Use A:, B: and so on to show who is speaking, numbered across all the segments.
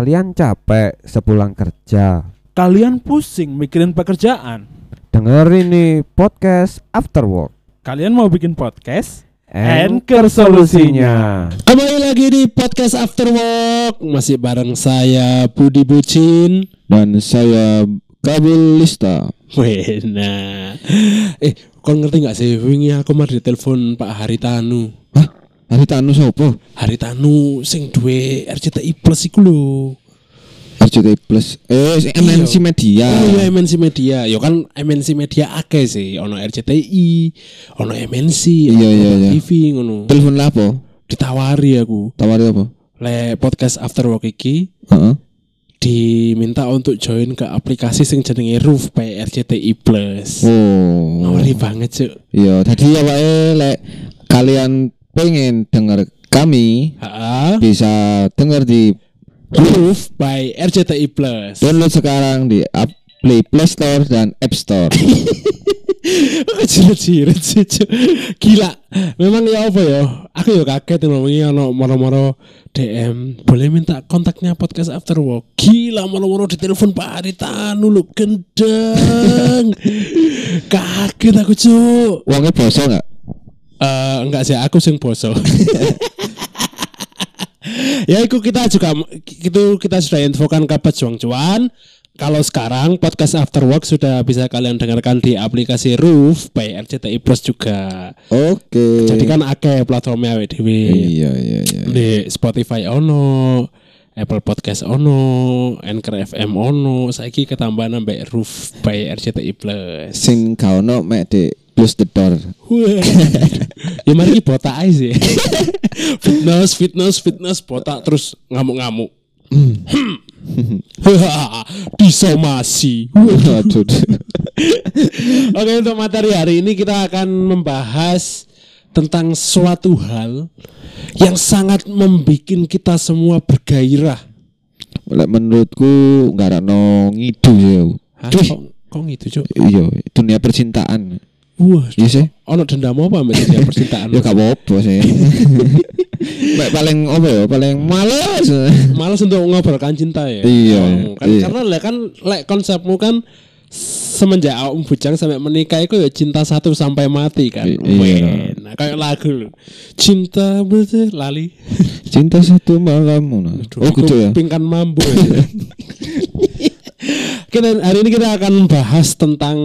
A: Kalian capek sepulang kerja.
B: Kalian pusing mikirin pekerjaan.
A: Dengerin nih podcast After Work.
B: Kalian mau bikin podcast?
A: Anchor solusinya.
C: Kembali lagi di podcast After Work Masih bareng saya Budi Bucin
D: dan saya Kabul Lista.
C: Wena Eh, kau ngerti gak sih Wingi aku mari telepon Pak Haritanu
D: Hah? Hari tanu sopo?
C: Haritanu sing duwe RCTI Plus iku lho
D: RCTI Plus. Eh, MNC Media.
C: Oh iya MNC Media Ya kan MNC Media akeh sih Ono RCTI Ono MNC
D: Iya,
C: ono
D: iya, iya.
C: TV ngono
D: Telepon lah apa?
C: Ditawari aku
D: Tawari apa?
C: Le podcast After Work iki
D: Heeh.
C: diminta untuk join ke aplikasi sing jenenge Roof by RCTI Plus.
D: Oh.
C: Ngeri banget cuk.
D: Iya, tadi ya Pak lek kalian pengen denger kami
C: Ha,
D: bisa denger di
C: Roof by RCTI Plus.
D: download sekarang di app Play Play Store dan App Store.
C: Kecil-kecil sih. Gila. Memang ya apa ya? Aku ya kaget ngomongi ono moro-moro DM boleh minta kontaknya podcast after work gila moro-moro ditelepon Pak Haritanu lu gendeng kaget aku cuk
D: Uangnya boso nggak?
C: Eh enggak sih, aku sing boso. ya itu kita juga itu kita sudah infokan ke pejuang cuan. Kalau sekarang podcast After Work sudah bisa kalian dengarkan di aplikasi Roof by RCTI Plus juga.
D: Oke.
C: Jadi kan akeh platformnya awake dhewe.
D: Iya, iya, iya.
C: Di Spotify ono, Apple Podcast ono, Anchor FM ono, saiki ketambahan ambek Roof by RCTI Plus.
D: Sing kau no mek di Close the Door.
C: Ya mari botak aja sih. fitness, fitness, fitness botak terus ngamuk-ngamuk. Disomasi. Oke untuk materi hari ini kita akan membahas tentang suatu hal yang sangat membuat kita semua bergairah.
D: Menurutku nggak ada no ngidu ya.
C: Hah?
D: Cuy.
C: Kok, kok gitu cuk?
D: Iya, dunia percintaan.
C: Wah,
D: Iya sih.
C: ono dendam apa sama dunia percintaan?
D: Ya gak apa-apa sih. Paling apa ya? Paling males.
C: Males untuk ngobrolkan cinta ya.
D: Iya,
C: Oh, kan,
D: iya.
C: Karena lek kan lek konsepmu kan semenjak awak bujang sampai menikah itu ya cinta satu sampai mati kan.
D: I- iya.
C: Nah, kayak lagu lho. Cinta betul lali.
D: Cinta satu malam.
C: Aduh,
D: Oh, gitu ya.
C: Pingkan mambu. kita hari ini kita akan bahas tentang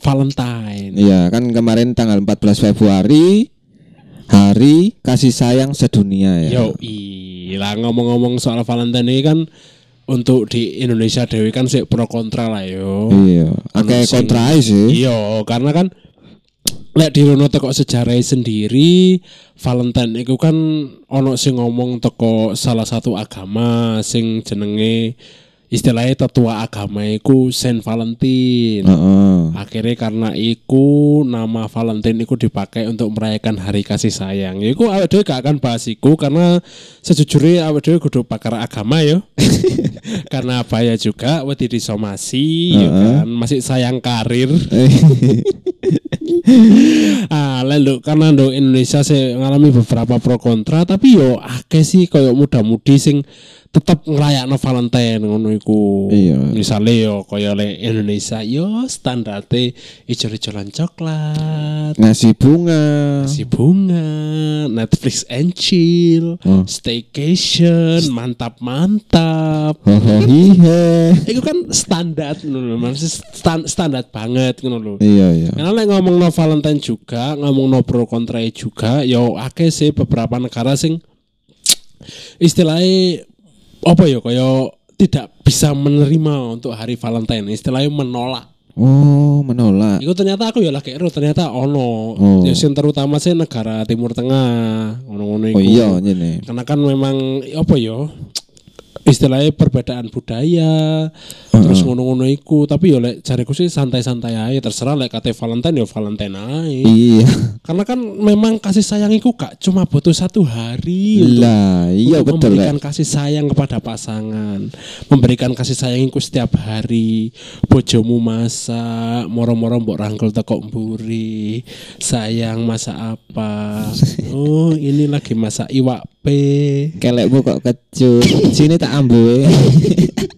C: Valentine.
D: Iya, kan kemarin tanggal 14 Februari Hari Kasih Sayang Sedunia ya.
C: Yo, lah ngomong-ngomong soal Valentine ini kan untuk di Indonesia dewi kan sih pro kontra lah yo.
D: Iya, akeh kontra sih.
C: Iya, karena kan lek di Rono teko sejarah sendiri Valentine itu kan ono sing ngomong teko salah satu agama sing jenenge istilahnya tetua agama iku Saint Valentine.
D: Heeh.
C: Akhirnya karena iku nama Valentine iku dipakai untuk merayakan hari kasih sayang. Ya iku awake dhewe gak akan bahas iku karena sejujurnya awake dhewe kudu pakar agama yo. karena bahaya juga wedi disomasi ya kan masih sayang karir. ah, lalu karena do Indonesia saya ngalami beberapa pro kontra tapi yo akeh sih koyo muda-mudi sing tetap ngerayakno Valentine ngono iku.
D: Iya.
C: Misale yo koyo le Indonesia yo standarte ijo-ijolan coklat,
D: Ngasih bunga.
C: si bunga, Netflix and chill,
D: Oh.
C: staycation, mantap-mantap.
D: Hohohihe.
C: Itu kan standar ngono lho, maksudnya stan- standar banget ngono lho.
D: Iya, iya.
C: Karena lek ngomong no Valentine juga, ngomong no pro kontra juga, yo akeh sih beberapa negara sing istilahnya apa ya kaya tidak bisa menerima untuk hari Valentine, istilahnya menolak.
D: Oh, menolak.
C: Itu ternyata aku ya lagi ero ternyata ono.
D: Oh.
C: Ya sing terutama sih negara Timur Tengah, ngono-ngono
D: Oh
C: iku.
D: iya, ini.
C: Karena kan memang apa ya? Istilahnya perbedaan budaya, terus ngono-ngono iku, tapi ya lek cariku sih santai-santai aja, terserah lek kate Valentine ya Valentine aja.
D: Iya.
C: Karena kan memang kasih sayang itu gak cuma butuh satu hari
D: Lah, iya
C: untuk
D: betul
C: memberikan
D: Lek.
C: kasih sayang kepada pasangan, memberikan kasih sayang itu setiap hari. Bojomu masak, moro-moro mbok rangkul teko mburi. Sayang masak apa? Oh, ini lagi masak iwak
D: Kelekmu kok kecut. Sini tak ambu.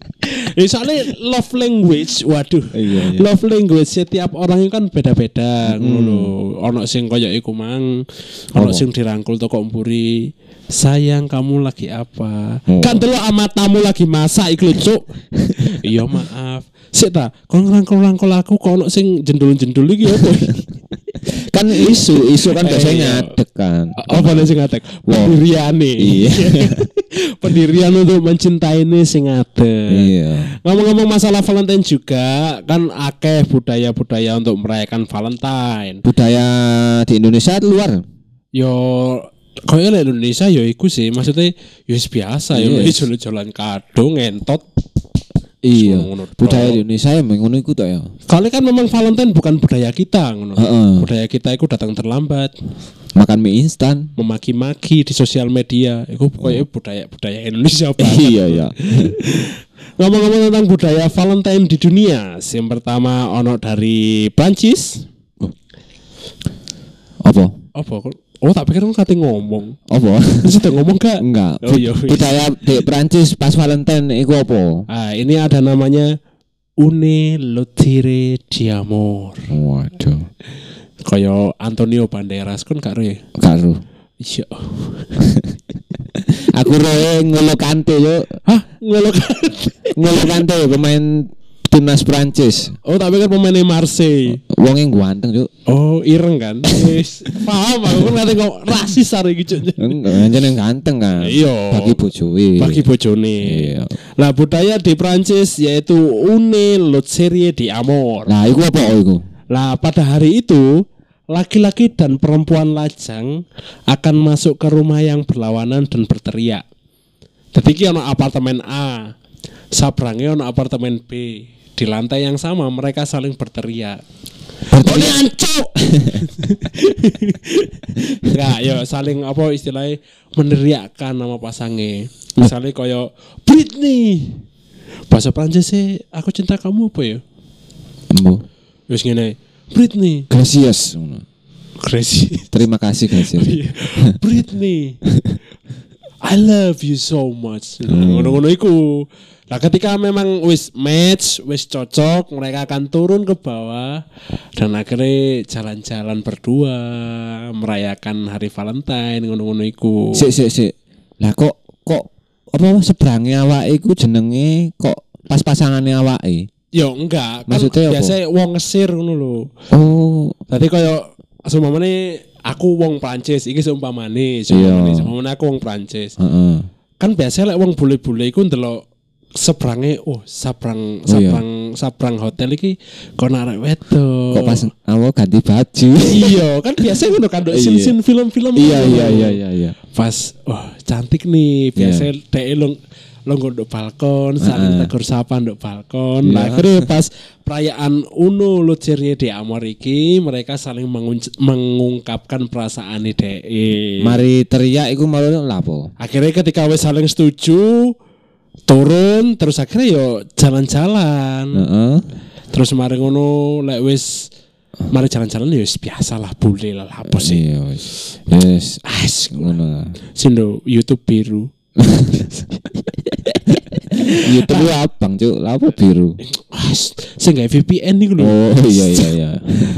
C: Ya, soalnya love language, waduh.
D: Iya, iya.
C: Love language setiap orang itu kan beda-beda
D: Hmm.
C: ngono. Ono sing koyo iku mang, ono sing dirangkul toko mburi. Sayang kamu lagi apa?
D: Oh.
C: Kan delok amatamu lagi masak iku Cuk. Iya maaf. Sik ta, kon ngrangkul-rangkul aku kok ono sing jendul-jendul iki apa?
D: kan isu, isu kan
C: Eh,
D: biasanya
C: iya.
D: ngadek kan.
C: apa nih sing ngatek?
D: Wow.
C: Pendiriane.
D: Iya.
C: Pendirian untuk mencintai ini sing ngadek.
D: Iya.
C: Ngomong-ngomong masalah Valentine juga kan akeh budaya-budaya untuk merayakan Valentine.
D: Budaya di Indonesia atau luar?
C: Yo kaya Indonesia yo iku sih maksudnya yo biasa yo
D: Yes.
C: yes. jalan kado ngentot.
D: Iya. Budaya di Indonesia yang ngono iku tok ya.
C: Kali kan memang Valentine bukan budaya kita ngono.
D: Heeh.
C: Budaya kita itu datang terlambat,
D: Makan mie instan.
C: memaki-maki di sosial media. Iku pokoknya budaya-budaya Indonesia banget.
D: Iya, iya.
C: Ngomong-ngomong tentang budaya Valentine di dunia, yang pertama ono dari Prancis.
D: Apa?
C: Apa? Oh, tak pikir kamu kate ngomong.
D: Apa?
C: Sudah ngomong gak?
D: Enggak.
C: Oh, iya.
D: Budaya di Prancis pas Valentine iku apa?
C: Ah, ini ada namanya Une Lotire Diamor.
D: Waduh.
C: Kaya Antonio Banderas kan gak ya?
D: Karo.
C: Iya.
D: Aku roe ngolo kante yo.
C: Hah? Ngelok.
D: Ngolo kante pemain timnas Prancis.
C: Oh, tak pikir pemainnya Marseille.
D: Wong yang ganteng yuk.
C: Oh, ireng kan? Wis. Paham aku kan ngate kok rasis hari iki, Cuk.
D: Enggak, yang ganteng kan.
C: Iya.
D: Bagi bojoe.
C: Bagi bojone.
D: Iya.
C: Nah, budaya di Prancis yaitu Une Lotserie di Amor.
D: Nah, iku apa oh, iku?
C: Nah, pada hari itu laki-laki dan perempuan lajang akan masuk ke rumah yang berlawanan dan berteriak. Jadi ono apartemen A, sabrangnya ono apartemen B. Di lantai yang sama mereka saling berteriak. Berteriak ancuk. Enggak, ya saling apa istilahnya meneriakkan nama pasangnya. Misalnya koyo Britney. Bahasa Prancis sih, aku cinta kamu apa ya?
D: Embo.
C: Wis ngene. Britney.
D: Gracias.
C: Crazy.
D: Terima kasih Gracias.
C: Britney. I love you so much. Ngono-ngono iku. Nah, ketika memang wis match, wis cocok, mereka akan turun ke bawah dan akhirnya jalan-jalan berdua merayakan hari Valentine ngono-ngono iku.
D: Sik sik sik. Lah kok kok apa seberangnya awake iku jenenge kok pas pasangane awake?
C: Yo enggak, kan
D: Maksudnya apa?
C: biasa wong ngesir ngono lho.
D: Oh,
C: Tadi koyo seumpamane aku wong Prancis, iki seumpamane,
D: Iya.
C: seumpamane, seumpamane aku wong Prancis.
D: heeh.
C: kan biasa lek wong bule-bule iku ndelok sebrange oh sabrang
D: Oh, iya.
C: sabrang sabrang hotel iki kon arek wedok.
D: Kok pas awak ganti baju?
C: iya kan biasa ngono kan nduk
D: Iya.
C: sin-sin film-film
D: iya iya iya iya iya.
C: Pas oh cantik nih biasa dhek long longgo nduk balkon saling tegur sapa balkon. Nah,
D: Iya.
C: akhirnya pas perayaan Uno Lucerie di Amor iki mereka saling mengungkapkan perasaan dhek.
D: Mari teriak iku malu lapo?
C: akhirnya ketika wes saling setuju turun terus akhirnya yo jalan-jalan terus mari ngono lek wis mari jalan-jalan ya wis biasa lah bule lah apa sih
D: Iya wis. Yes.
C: as
D: Ngono.
C: sindo YouTube biru
D: YouTube abang cuk, lapo biru.
C: sing gawe VPN nih lho
D: Oh iya iya iya.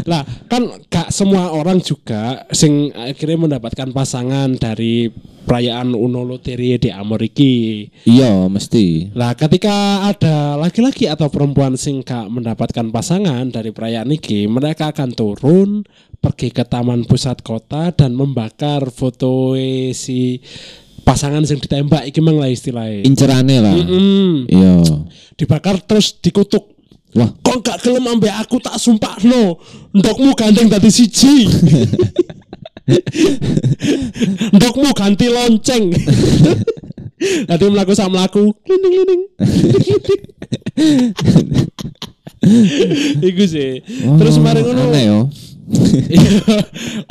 C: lah kan gak semua orang juga sing akhirnya mendapatkan pasangan dari perayaan Uno Loterie di Amor iki
D: Iya mesti.
C: Lah ketika ada laki-laki atau perempuan sing gak mendapatkan pasangan dari perayaan iki, mereka akan turun pergi ke taman pusat kota dan membakar foto si pasangan yang ditembak iki mang lah istilahnya.
D: Incerane lah.
C: Mm-mm.
D: Iya.
C: Dibakar terus dikutuk.
D: Wah,
C: Kok gak gelem ambek aku tak sumpah no Ndokmu gandeng dadi siji Ndokmu ganti lonceng Nanti melaku sama melaku Linding linding Iku sih Terus
D: Oh,
C: kemarin ngono
D: aneh yo.
C: Iya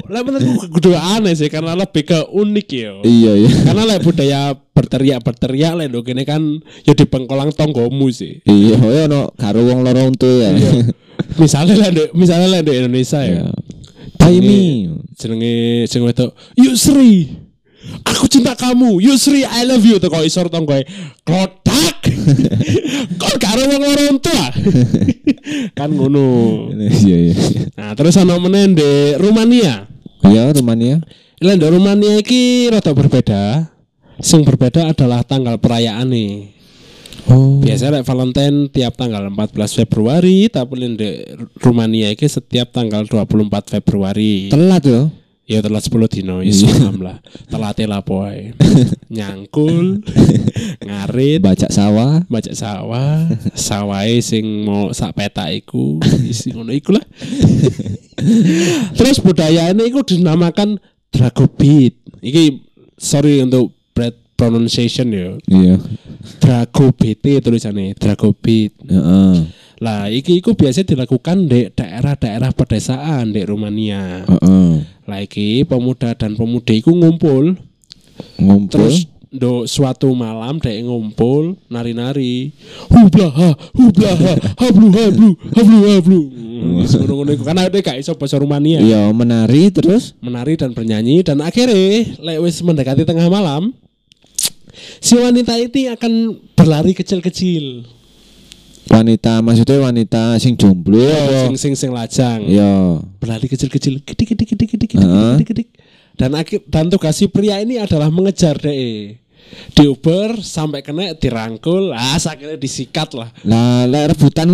C: Lah menurutku kudu aneh sih Karena lebih ke unik ya
D: Iya iya.
C: Karena lah budaya berteriak-berteriak lah Ndok ini kan Ya di pengkolang tonggomu sih
D: Iya, ya no karo wong loro untu ya.
C: Misalnya lah Ndok- Misalnya lah di Indonesia ya
D: Iya. Buy me.
C: jenenge sing wedok Yusri Aku cinta kamu. Yusri I love you teko isor tonggoe. Klodak. Kok karo wong loro tua. kan ngono.
D: Iya iya.
C: Nah, terus ana meneh ndek Rumania.
D: Iya Rumania.
C: Lah ndek Rumania iki rada berbeda. Sing berbeda adalah tanggal perayaan nih.
D: Oh.
C: Biasanya like Valentine tiap tanggal 14 Februari, tapi di Rumania iki setiap tanggal 24 Februari.
D: Telat yo.
C: Ya telat 10 dino, ya lah. Telat lah poe. Nyangkul, ngarit,
D: Bajak sawah.
C: baca sawah, sawahe sing mau sak peta iku, isi ngono iku lah. Terus budaya ini iku dinamakan Dragobit. Iki sorry untuk bad pronunciation ya.
D: Iya.
C: Dragobit tulisannya, Dragobit.
D: Heeh.
C: Lah iki iku biasa dilakukan di daerah-daerah pedesaan di Rumania.
D: Heeh.
C: Lah iki pemuda dan pemudi iku ngumpul
D: Ngumpul.
C: terus do suatu malam dek ngumpul nari-nari hublaha hublaha hablu hablu hablu hablu Hmm, ngono-ngono iku kan ada gak iso bahasa Rumania
D: Iya menari terus.
C: menari dan bernyanyi dan akhirnya lek wis mendekati tengah malam si wanita ini akan berlari kecil-kecil
D: Wanita maksudnya wanita sing jomblo apa?
C: sing sing sing lajang
D: Iya.
C: berlari kecil-kecil gidik gidik gidik gidik gidik
D: Heeh.
C: Dan akhir dan tugas si pria ini adalah mengejar deh diuber sampai kena dirangkul ah akhirnya disikat lah
D: Lah lek rebutan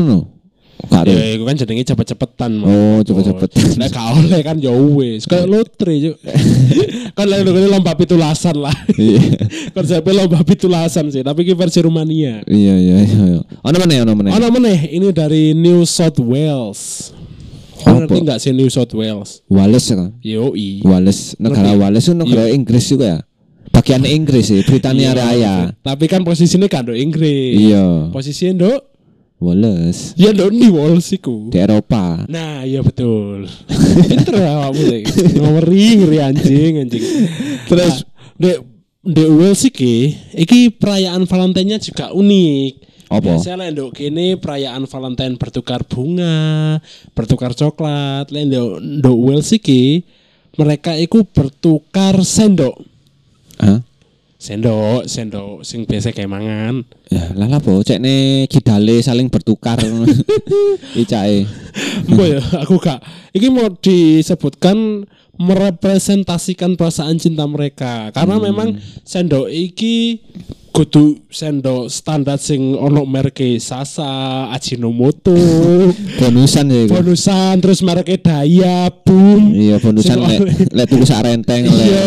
D: ada.
C: ya itu kan jenenge cepet-cepetan.
D: Oh, cepet-cepetan.
C: Nek gak oleh kan ya wis kayak lotre Cuk. kan lek ngene lomba pitulasan lah
D: Iya.
C: konsepnya lomba pitulasan sih tapi ini versi Rumania
D: Iya iya iya. Ono meneh ono meneh.
C: Ono meneh ini dari New South Wales. Kau
D: Apa?
C: ngerti nggak sih New South Wales?
D: Wales kan.
C: Yoi.
D: Wales negara
C: Ngerti.
D: Wales itu negara Inggris juga ya. Bagian Inggris sih, Britania
C: Iya,
D: Raya.
C: Tapi kan posisinya kan do Inggris.
D: Iya.
C: Posisinya do
D: Wales
C: ya do di Wales iku.
D: di Eropa.
C: Nah, iya betul. Pinter awakmu sih. Ngeri ngeri anjing anjing. Terus de de Wales iki iki perayaan Valentine-nya juga unik.
D: Apa?
C: Biasanya lek nduk kene perayaan Valentine bertukar bunga, bertukar coklat. Lek nduk nduk Wales iki mereka iku bertukar sendok.
D: Hah?
C: Sendok, sendok sing biasa kayak mangan.
D: Ya, lah lah po, cek nih kidale saling bertukar. Icae.
C: Mbok ya, aku gak. Iki mau disebutkan merepresentasikan perasaan cinta mereka karena memang sendok iki kudu sendok standar sing ono merke Sasa, Ajinomoto,
D: Bonusan ya iku.
C: bonusan terus merke Daya, Boom.
D: Iya, bonusan lek lek tuku sak renteng lek.
C: Iya.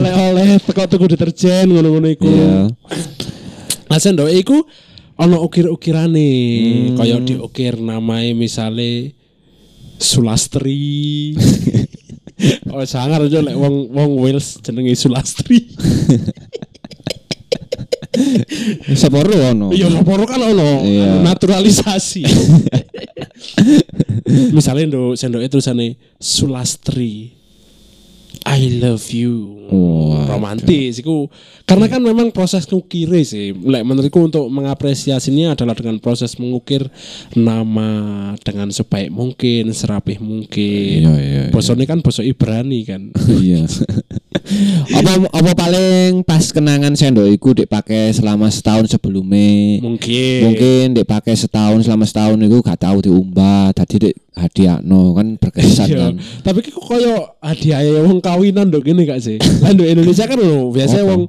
C: Lek oleh teko tuku deterjen ngono-ngono iku.
D: Iya.
C: Nah sendok iku ono ukir-ukirane
D: Hmm.
C: kaya diukir namae misale Sulastri. oh sangar aja lek wong wong Wales jenenge Sulastri.
D: Seporo ono.
C: Iya lapor kan ono
D: Iya.
C: naturalisasi. Misalnya ndo sendoknya tulisannya Sulastri. I love you.
D: Wah,
C: Romantis iku. Karena kan memang proses ngukire sih. Lek menurutku untuk mengapresiasinya adalah dengan proses mengukir nama dengan sebaik mungkin, serapih mungkin.
D: Iya, iya, iya.
C: Bosone kan bosok Ibrani kan.
D: Iya. apa apa paling pas kenangan sendok iku dipakai selama setahun sebelumnya.
C: mungkin.
D: Mungkin dipakai setahun selama setahun itu gak tahu diumbah, tadi dik hadiahno kan berkesan
C: Iya.
D: kan.
C: Tapi kok koyo hadiah wong kawinan dok gini gak sih? Ndok Indonesia kan lho, biasanya wong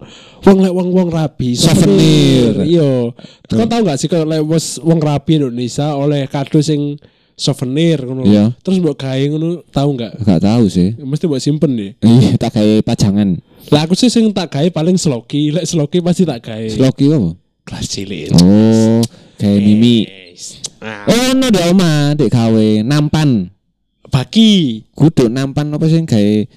C: wong lek wong wong rabi,
D: Souvenir.
C: Iya. Kau tahu gak sih kalau lek wong rabi Indonesia oleh kado sing souvenir ngono.
D: Iya.
C: Terus mbok gawe ngono tahu gak?
D: Gak tahu sih.
C: Mesti mbok simpen deh.
D: Iya, tak kayak pajangan.
C: Lah aku sih sing tak gawe paling sloki, lek sloki pasti tak gawe.
D: Sloki apa?
C: Kelas cilik.
D: Oh, kayak mimi.
C: Yes. Ah,
D: Oh, no di oma, dek gawe nampan.
C: baki.
D: Kudu nampan apa sih kayak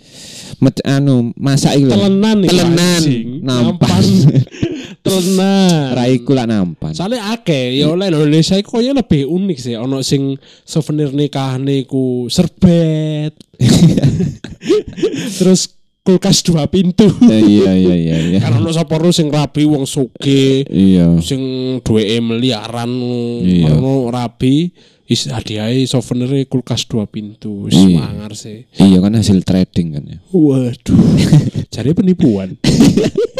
D: met, anu masak itu.
C: Telenan nih.
D: Telenan.
C: anjing.
D: Nampan.
C: Telenan.
D: Raiku lah nampan.
C: Soalnya akeh ya oleh Indonesia iku kayaknya lebih unik sih ono sing souvenir nikah niku serbet. Terus kulkas dua pintu.
D: Eh, iya iya iya iya.
C: kan ono sapa sing rabi wong sugih,
D: Iya.
C: sing duweke miliaran
D: Iya.
C: ono rabi Is hadiahnya souvenir kulkas dua pintu.
D: Iya.
C: Semangar sih.
D: Iya kan hasil trading kan ya.
C: Waduh. Jadi penipuan.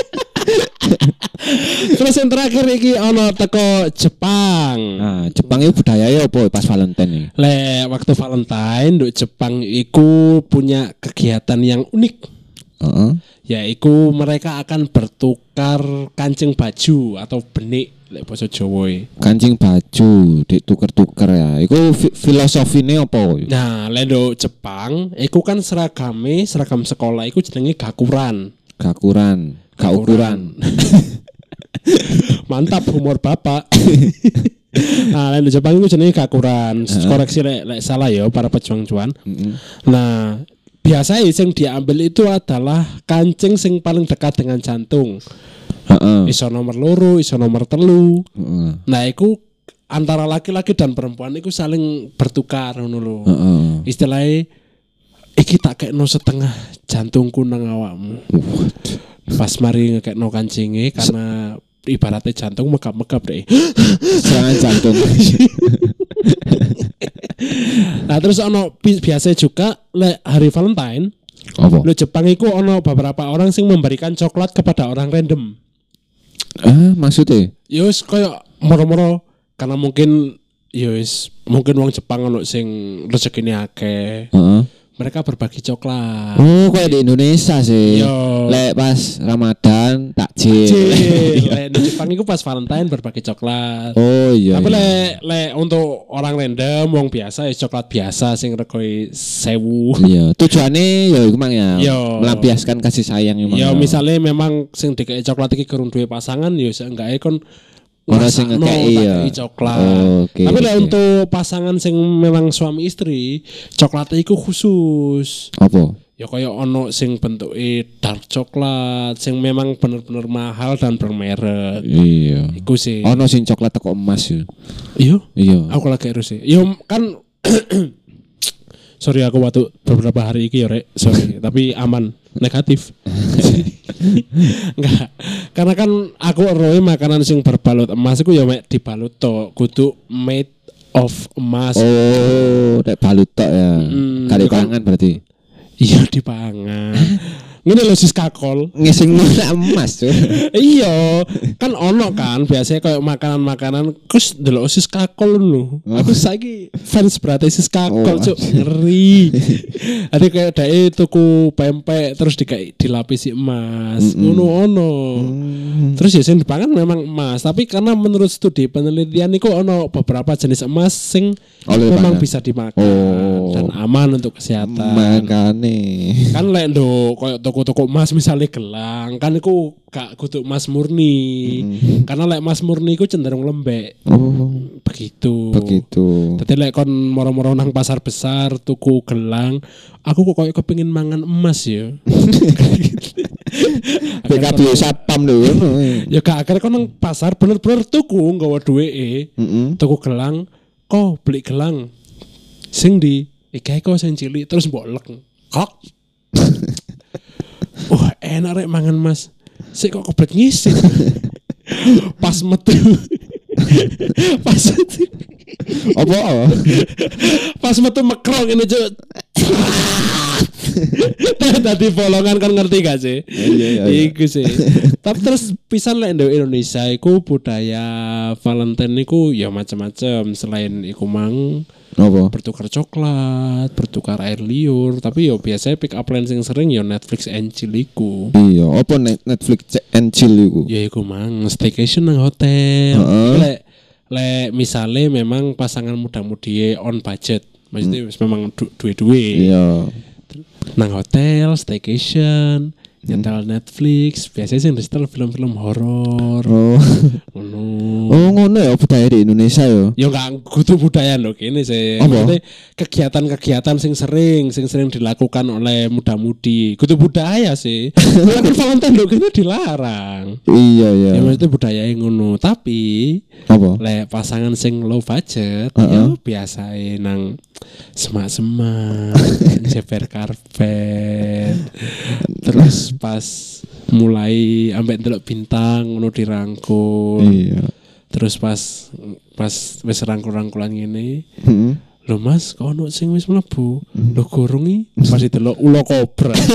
C: Terus yang terakhir iki ono teko Jepang.
D: Nah, Jepang itu budayanya apa pas Valentine?
C: Le waktu Valentine di Jepang iku punya kegiatan yang unik.
D: Heeh.
C: Yaitu mereka akan bertukar kancing baju atau benik lek basa Jawa e.
D: Kancing baju dituker-tuker ya. Iku fi filosofine apa?
C: Nah, lendo Jepang, iku kan seragame, seragam sekolah iku jenenge gakuran.
D: Gakuran, gak ukuran.
C: Mantap humor bapak. nah, lendo Jepang iku jenenge gakuran. Koreksi lek, lek salah ya para pejuang cuan. Nah, biasanya yang diambil itu adalah kancing sing paling dekat dengan jantung.
D: Heeh.
C: Iso nomor loro, iso nomor telu. Nah, iku antara laki-laki dan perempuan iku saling bertukar ngono lho. Istilahnya iki tak kekno setengah jantungku nang awakmu. Pas mari ngekekno kancinge karena ibaratnya jantung megap-megap deh.
D: Serangan jantung.
C: Nah, terus ono bi- biasa juga le hari Valentine,
D: apa?
C: lo Jepang iku ono beberapa orang sing memberikan coklat kepada orang random.
D: Ah, maksudnya?
C: Yus koyo moro-moro karena mungkin yus mungkin wong Jepang ono sing rezekine akeh.
D: Heeh.
C: Mereka berbagi coklat.
D: Oh, kayak di Indonesia sih.
C: Yo.
D: Lek pas Ramadan takjil.
C: Lek di Jepang itu pas Valentine berbagi coklat.
D: Oh iya.
C: Tapi
D: iya.
C: lek lek untuk orang random wong biasa ya coklat biasa sing regoi sewu.
D: Iya, tujuannya ya iku mang ya.
C: Yo.
D: Melampiaskan kasih sayang emang.
C: Ya misalnya memang sing dikei coklat iki kurang duwe pasangan ya seenggaknya kon
D: Ora sing ngekei ya.
C: coklat.
D: Oke,
C: Tapi lek
D: oke.
C: untuk pasangan sing memang suami istri, coklatnya iku khusus.
D: apa?
C: Ya kaya ono sing bentuke dark coklat sing memang bener-bener mahal dan bermerek.
D: Iya.
C: Iku sih.
D: Ono sing coklat teko emas ya.
C: Iya.
D: Iya.
C: Aku lagi harus sih. Yo kan Sorry aku waktu beberapa hari ini ya rek Sorry Tapi aman Negatif. Enggak. Karena kan aku roe makanan sing berbalut emas Itu ya mek dibalut to Kudu made of emas.
D: Oh, nek balut tok ya.
C: Mm,
D: Kali
C: kan-
D: pangan berarti.
C: Iya dipangan Ini lo sis kakol
D: Ngising emas tuh.
C: Iya Kan ono kan Biasanya kayak makanan-makanan Kus delok sis kakol lu Aku saiki fans berarti sis kakol
D: Oh,
C: cuk Ngeri Ada kayak dae tuku pempek Terus dikai dilapisi emas
D: Mm-mm.
C: Ono ono
D: Hmm.
C: Terus ya sing dipangan memang emas Tapi karena menurut studi penelitian Itu ono beberapa jenis emas Sing
D: Oleh
C: memang
D: pangan.
C: bisa dimakan
D: Oh.
C: Dan aman untuk kesehatan
D: Makane.
C: kan lek ndo koyo toko-toko emas misalnya gelang kan iku gak kudu emas murni. Karena lek emas murni iku cenderung lembek.
D: Oh,
C: begitu.
D: Begitu.
C: Dadi lek kon moro-moro nang pasar besar tuku gelang aku kok koyo kepengin mangan emas ya.
D: PKB satpam lho.
C: ya gak akhirnya kon nang pasar bener-bener tuku nggawa duweke
D: Heeh.
C: tuku gelang kok beli gelang? Sing di iki kok sing cilik terus mbok lek kok wah enak rek mangan mas. Sik kok kebet ngisin pas metu. Pas metu.
D: Apa?
C: pas metu mekrong ini cuy tadi bolongan kan ngerti gak sih?
D: Iya, iya, iya.
C: Iku sih. Tapi terus pisan lek ndek Indonesia iku budaya Valentine iku ya macam-macam. Selain iku mang
D: Apa?
C: bertukar coklat, bertukar air liur, tapi yo biasanya pick up line sing sering yo Netflix and chill iku.
D: Iya, apa Net- Netflix and chill iku?
C: Ya iku mang staycation nang hotel.
D: Heeh.
C: Lek lek misale memang pasangan muda-mudi on budget, maksudnya wis memang du- duwe-duwe
D: Iya.
C: nang hotel, staycation, nyetel Netflix, biasanya sing disetel film-film horor.
D: Oh.
C: Ngono.
D: Oh, ngono ya budaya di Indonesia ya.
C: Ya enggak kudu budaya loh kini sih. Maksudnya kegiatan-kegiatan sing sering, sing sering dilakukan oleh muda-mudi. Kudu budaya sih. Karena kan Valentine loh kini dilarang.
D: Iya, iya.
C: Ya maksudnya budaya yang ngono. Tapi
D: Apa?
C: lek pasangan sing low budget,
D: Heeh.
C: ya biasa nang semak-semak, jeper karpet. Terus pas mulai ambek ndelok bintang ngono dirangkul.
D: Iya.
E: Terus pas pas wis rangkul-rangkulan ngene,
F: Heeh.
E: lho Mas, kok ono sing wis mlebu. Lho gorong iki pas delok ulo kobra.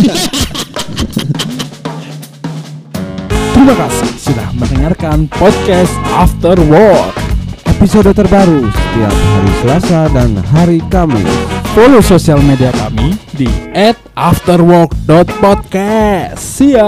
C: Terima kasih sudah mendengarkan podcast After Work.
D: Episode terbaru setiap hari Selasa dan hari Kamis.
C: Follow sosial media kami di @afterwork.podcast. See.